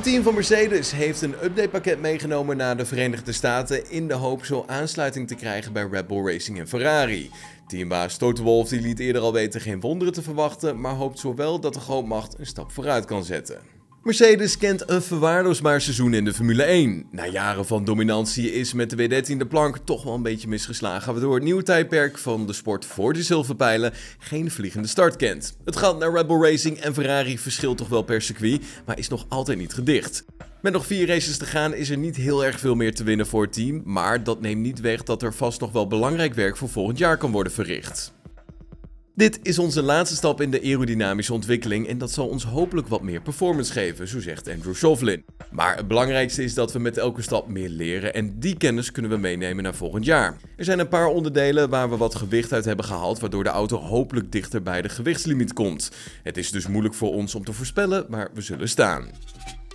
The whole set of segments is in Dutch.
Het team van Mercedes heeft een updatepakket meegenomen naar de Verenigde Staten in de hoop zo aansluiting te krijgen bij Red Bull Racing en Ferrari. Teambaas Toto Wolff die liet eerder al weten geen wonderen te verwachten, maar hoopt zowel dat de grootmacht een stap vooruit kan zetten. Mercedes kent een verwaarloosbaar seizoen in de Formule 1. Na jaren van dominantie is met de W13 de plank toch wel een beetje misgeslagen, waardoor het nieuwe tijdperk van de sport voor de zilverpijlen geen vliegende start kent. Het gat naar Red Bull Racing en Ferrari verschilt toch wel per circuit, maar is nog altijd niet gedicht. Met nog vier races te gaan is er niet heel erg veel meer te winnen voor het team, maar dat neemt niet weg dat er vast nog wel belangrijk werk voor volgend jaar kan worden verricht. Dit is onze laatste stap in de aerodynamische ontwikkeling en dat zal ons hopelijk wat meer performance geven, zo zegt Andrew Shovlin. Maar het belangrijkste is dat we met elke stap meer leren en die kennis kunnen we meenemen naar volgend jaar. Er zijn een paar onderdelen waar we wat gewicht uit hebben gehaald, waardoor de auto hopelijk dichter bij de gewichtslimiet komt. Het is dus moeilijk voor ons om te voorspellen, maar we zullen staan.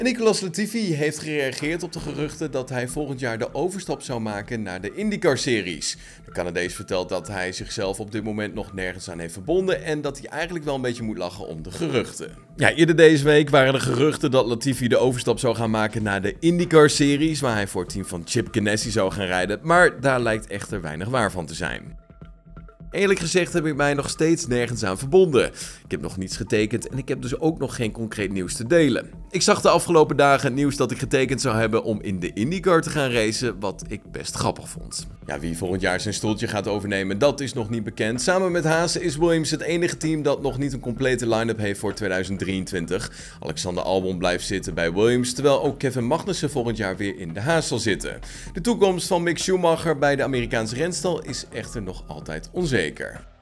Nicolas Latifi heeft gereageerd op de geruchten dat hij volgend jaar de overstap zou maken naar de IndyCar-series. De Canadees vertelt dat hij zichzelf op dit moment nog nergens aan heeft verbonden en dat hij eigenlijk wel een beetje moet lachen om de geruchten. Ja, eerder deze week waren er geruchten dat Latifi de overstap zou gaan maken naar de IndyCar-series, waar hij voor het team van Chip Ganassi zou gaan rijden, maar daar lijkt echter weinig waar van te zijn. Eerlijk gezegd heb ik mij nog steeds nergens aan verbonden. Ik heb nog niets getekend en ik heb dus ook nog geen concreet nieuws te delen. Ik zag de afgelopen dagen nieuws dat ik getekend zou hebben om in de IndyCar te gaan racen, wat ik best grappig vond. Ja, wie volgend jaar zijn stoeltje gaat overnemen, dat is nog niet bekend. Samen met Haase is Williams het enige team dat nog niet een complete line-up heeft voor 2023. Alexander Albon blijft zitten bij Williams, terwijl ook Kevin Magnussen volgend jaar weer in de Haas zal zitten. De toekomst van Mick Schumacher bij de Amerikaanse renstal is echter nog altijd onzeker.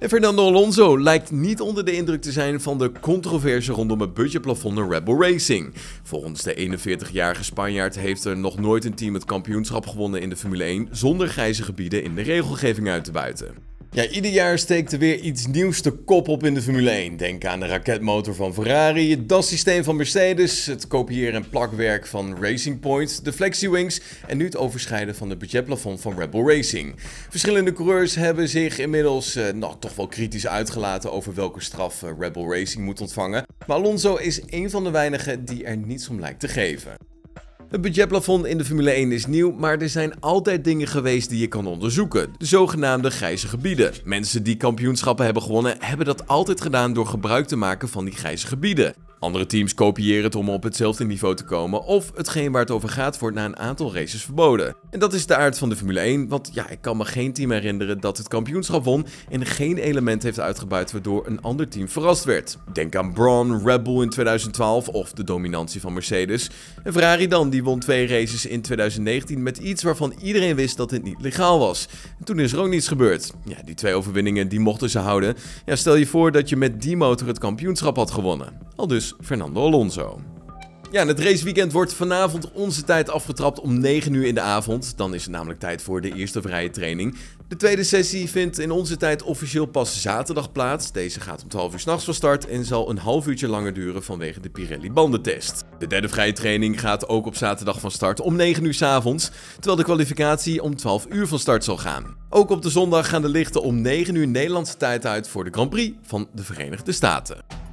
En Fernando Alonso lijkt niet onder de indruk te zijn van de controverse rondom het budgetplafond naar Red Bull Racing. Volgens de 41-jarige Spanjaard heeft er nog nooit een team het kampioenschap gewonnen in de Formule 1 zonder grijze gebieden in de regelgeving uit te buiten. Ja, ieder jaar steekt er weer iets nieuws de kop op in de Formule 1. Denk aan de raketmotor van Ferrari, het DAS-systeem van Mercedes, het kopiëren en plakwerk van Racing Point, de FlexiWings en nu het overschrijden van het budgetplafond van Red Bull Racing. Verschillende coureurs hebben zich inmiddels uh, nou, toch wel kritisch uitgelaten over welke straf uh, Red Bull Racing moet ontvangen. Maar Alonso is een van de weinigen die er niets om lijkt te geven. Het budgetplafond in de Formule 1 is nieuw, maar er zijn altijd dingen geweest die je kan onderzoeken. De zogenaamde grijze gebieden. Mensen die kampioenschappen hebben gewonnen, hebben dat altijd gedaan door gebruik te maken van die grijze gebieden. Andere teams kopiëren het om op hetzelfde niveau te komen, of hetgeen waar het over gaat wordt na een aantal races verboden. En dat is de aard van de Formule 1, want ja, ik kan me geen team herinneren dat het kampioenschap won en geen element heeft uitgebuit waardoor een ander team verrast werd. Denk aan Braun, Red Bull in 2012 of de dominantie van Mercedes. En Ferrari dan, die won twee races in 2019 met iets waarvan iedereen wist dat het niet legaal was. En toen is er ook niets gebeurd. Ja, die twee overwinningen die mochten ze houden. Ja, stel je voor dat je met die motor het kampioenschap had gewonnen. Al Fernando Alonso. Ja, het raceweekend wordt vanavond onze tijd afgetrapt om 9 uur in de avond. Dan is het namelijk tijd voor de eerste vrije training. De tweede sessie vindt in onze tijd officieel pas zaterdag plaats. Deze gaat om 12 uur s'nachts van start en zal een half uurtje langer duren vanwege de Pirelli bandentest. De derde vrije training gaat ook op zaterdag van start om 9 uur s avonds, terwijl de kwalificatie om 12 uur van start zal gaan. Ook op de zondag gaan de lichten om 9 uur Nederlandse tijd uit voor de Grand Prix van de Verenigde Staten.